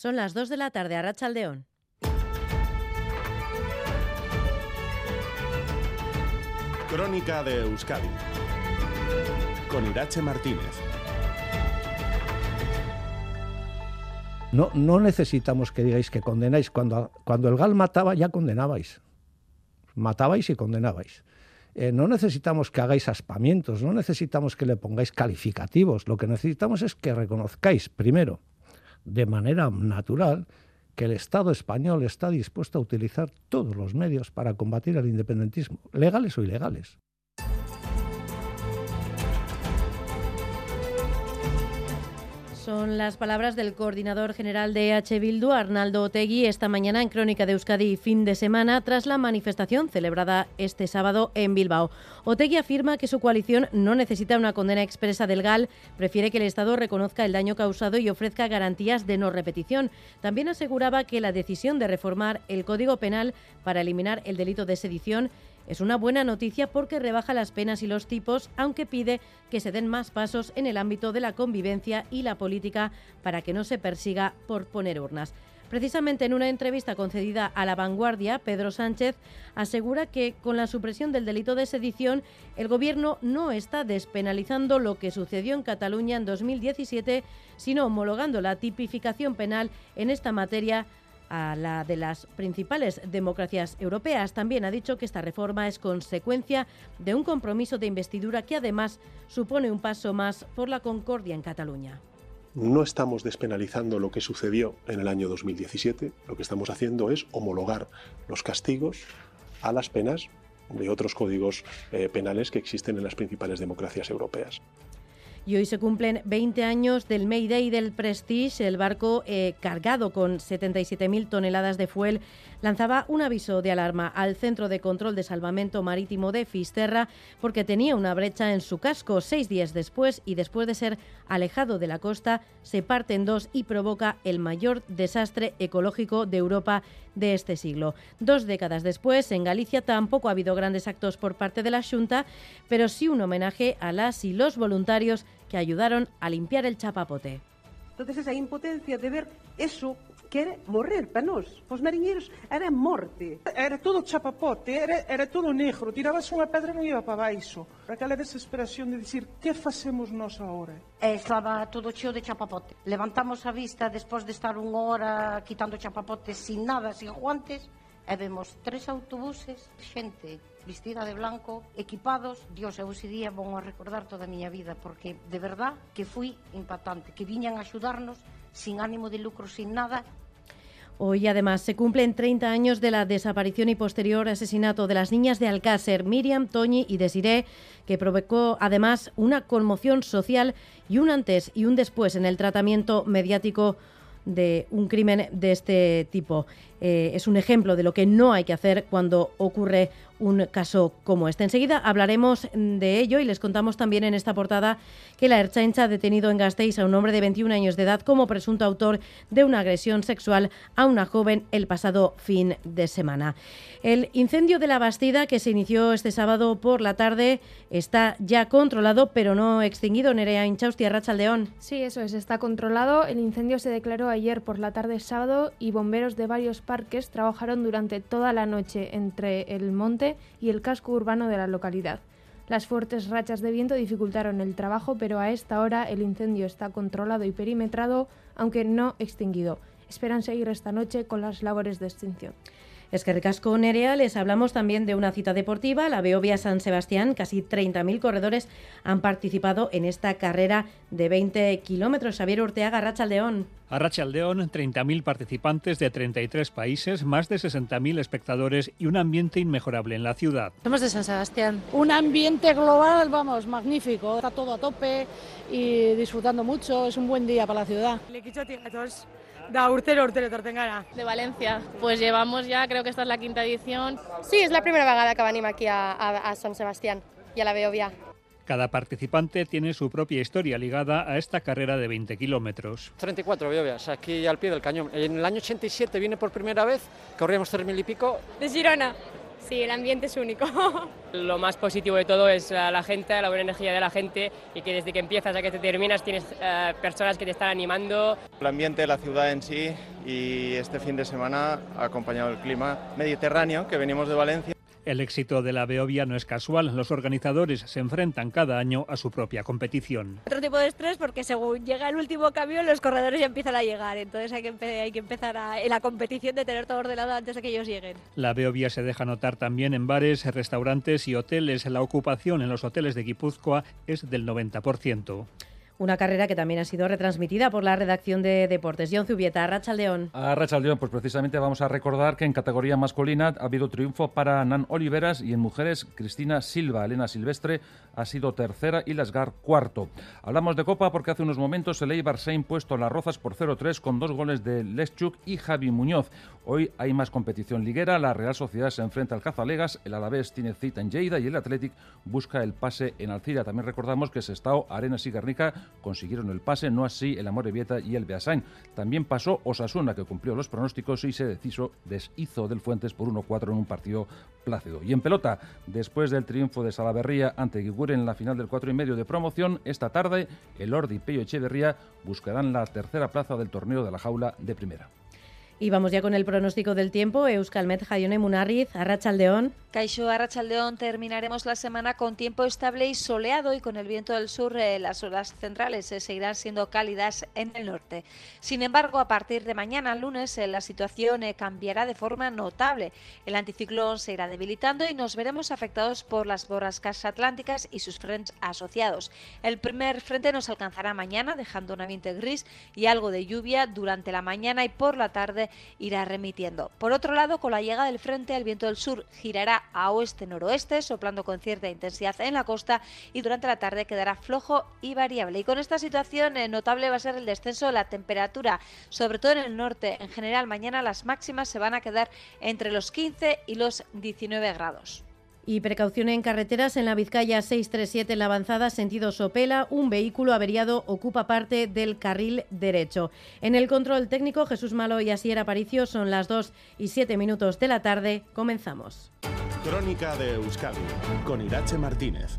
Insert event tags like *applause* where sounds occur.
Son las 2 de la tarde a Rachaldeón. Crónica de Euskadi con Irache Martínez. No, no necesitamos que digáis que condenáis. Cuando, cuando el GAL mataba, ya condenabais. Matabais y condenabais. Eh, no necesitamos que hagáis aspamientos, no necesitamos que le pongáis calificativos. Lo que necesitamos es que reconozcáis, primero, de manera natural, que el Estado español está dispuesto a utilizar todos los medios para combatir el independentismo, legales o ilegales. Son las palabras del coordinador general de H. Bildu, Arnaldo Otegui, esta mañana en Crónica de Euskadi fin de semana tras la manifestación celebrada este sábado en Bilbao. Otegui afirma que su coalición no necesita una condena expresa del GAL, prefiere que el Estado reconozca el daño causado y ofrezca garantías de no repetición. También aseguraba que la decisión de reformar el Código Penal para eliminar el delito de sedición es una buena noticia porque rebaja las penas y los tipos, aunque pide que se den más pasos en el ámbito de la convivencia y la política para que no se persiga por poner urnas. Precisamente en una entrevista concedida a La Vanguardia, Pedro Sánchez asegura que con la supresión del delito de sedición, el Gobierno no está despenalizando lo que sucedió en Cataluña en 2017, sino homologando la tipificación penal en esta materia a la de las principales democracias europeas. También ha dicho que esta reforma es consecuencia de un compromiso de investidura que además supone un paso más por la concordia en Cataluña. No estamos despenalizando lo que sucedió en el año 2017, lo que estamos haciendo es homologar los castigos a las penas de otros códigos eh, penales que existen en las principales democracias europeas y hoy se cumplen 20 años del Mayday del Prestige. El barco eh, cargado con 77.000 toneladas de fuel lanzaba un aviso de alarma al Centro de Control de Salvamento Marítimo de Fisterra porque tenía una brecha en su casco. Seis días después y después de ser alejado de la costa, se parte en dos y provoca el mayor desastre ecológico de Europa de este siglo. Dos décadas después, en Galicia tampoco ha habido grandes actos por parte de la Junta, pero sí un homenaje a las y los voluntarios que ayudaron a limpiar el chapapote. Entonces esa impotencia de ver eso que era morrer para nós. Para os mariñeiros era morte. Era todo chapapote, era, era todo negro. Tirabas unha pedra e non iba para baixo. Aquela desesperación de dicir, que facemos nós agora? E estaba todo cheo de chapapote. Levantamos a vista despois de estar unha hora quitando chapapote sin nada, sin guantes, e vemos tres autobuses, xente vestida de blanco, equipados. Dios, eu ese día vou a recordar toda a miña vida, porque de verdad que fui impactante, que viñan a axudarnos sin ánimo de lucro, sin nada, Hoy además se cumplen 30 años de la desaparición y posterior asesinato de las niñas de Alcácer, Miriam, Toñi y Desiré, que provocó además una conmoción social y un antes y un después en el tratamiento mediático de un crimen de este tipo. Eh, es un ejemplo de lo que no hay que hacer cuando ocurre un caso como este. Enseguida hablaremos de ello y les contamos también en esta portada que la Erchaincha ha detenido en Gasteiz a un hombre de 21 años de edad como presunto autor de una agresión sexual a una joven el pasado fin de semana. El incendio de la Bastida, que se inició este sábado por la tarde, está ya controlado, pero no extinguido. Nerea Inchausti, Rachaldeón. Sí, eso es, está controlado. El incendio se declaró ayer por la tarde sábado y bomberos de varios parques trabajaron durante toda la noche entre el monte y el casco urbano de la localidad. Las fuertes rachas de viento dificultaron el trabajo, pero a esta hora el incendio está controlado y perimetrado, aunque no extinguido. Esperan seguir esta noche con las labores de extinción. Es que recasco Nerea, les hablamos también de una cita deportiva, la Beovia San Sebastián. Casi 30.000 corredores han participado en esta carrera de 20 kilómetros. Xavier Urteaga, Rachaldeón. A Rachaldeón, 30.000 participantes de 33 países, más de 60.000 espectadores y un ambiente inmejorable en la ciudad. Somos de San Sebastián. Un ambiente global, vamos, magnífico. Está todo a tope y disfrutando mucho. Es un buen día para la ciudad. Da urtero urtero De Valencia. Pues llevamos ya, creo que esta es la quinta edición. Sí, es la primera vegada que venimos aquí a, a, a San Sebastián y a la Beovia. Cada participante tiene su propia historia ligada a esta carrera de 20 kilómetros. 34 Beovias, aquí al pie del cañón. En el año 87 vine por primera vez, corríamos 3.000 y pico. De Girona. Sí, el ambiente es único. *laughs* Lo más positivo de todo es la, la gente, la buena energía de la gente y que desde que empiezas a que te terminas tienes eh, personas que te están animando. El ambiente de la ciudad en sí y este fin de semana ha acompañado el clima mediterráneo que venimos de Valencia. El éxito de la Beovia no es casual. Los organizadores se enfrentan cada año a su propia competición. Otro tipo de estrés porque según llega el último camión los corredores ya empiezan a llegar. Entonces hay que, hay que empezar a- en la competición de tener todo ordenado antes de que ellos lleguen. La Beovia se deja notar también en bares, restaurantes y hoteles. La ocupación en los hoteles de Guipúzcoa es del 90%. Una carrera que también ha sido retransmitida por la redacción de Deportes. John Zubieta, Rachaldeón. A Rachaldeón, pues precisamente vamos a recordar que en categoría masculina ha habido triunfo para Nan Oliveras y en mujeres Cristina Silva. Elena Silvestre ha sido tercera y Lasgar cuarto. Hablamos de Copa porque hace unos momentos el Eibar se ha impuesto a las Rozas por 0-3 con dos goles de Leschuk y Javi Muñoz. Hoy hay más competición liguera. La Real Sociedad se enfrenta al Cazalegas, el Alavés tiene cita en Lleida y el Athletic busca el pase en Alcira. También recordamos que Sestao, Arenas y Guernica consiguieron el pase, no así el Amorebieta y el Beasain. También pasó Osasuna, que cumplió los pronósticos y se deshizo, deshizo del Fuentes por 1-4 en un partido plácido. Y en pelota, después del triunfo de Salaverría ante Guigure en la final del 4 y medio de promoción, esta tarde el Ordi y Pello Echeverría buscarán la tercera plaza del torneo de la jaula de primera. Y vamos ya con el pronóstico del tiempo. Euskalmet Jaione Munarriz, Arrachaldeón. Caixo Arrachaldeón terminaremos la semana con tiempo estable y soleado y con el viento del sur eh, las horas centrales eh, seguirán siendo cálidas en el norte. Sin embargo, a partir de mañana lunes eh, la situación eh, cambiará de forma notable. El anticiclón se irá debilitando y nos veremos afectados por las borrascas atlánticas y sus frentes asociados. El primer frente nos alcanzará mañana dejando un ambiente gris y algo de lluvia durante la mañana y por la tarde irá remitiendo. Por otro lado, con la llegada del frente, el viento del sur girará a oeste-noroeste, soplando con cierta intensidad en la costa y durante la tarde quedará flojo y variable. Y con esta situación eh, notable va a ser el descenso de la temperatura, sobre todo en el norte. En general, mañana las máximas se van a quedar entre los 15 y los 19 grados. Y precaución en carreteras en la Vizcaya 637 en la avanzada sentido Sopela, un vehículo averiado ocupa parte del carril derecho. En el control técnico Jesús Malo y Asier Aparicio son las 2 y 7 minutos de la tarde. Comenzamos. Crónica de Euskadi con Irache Martínez.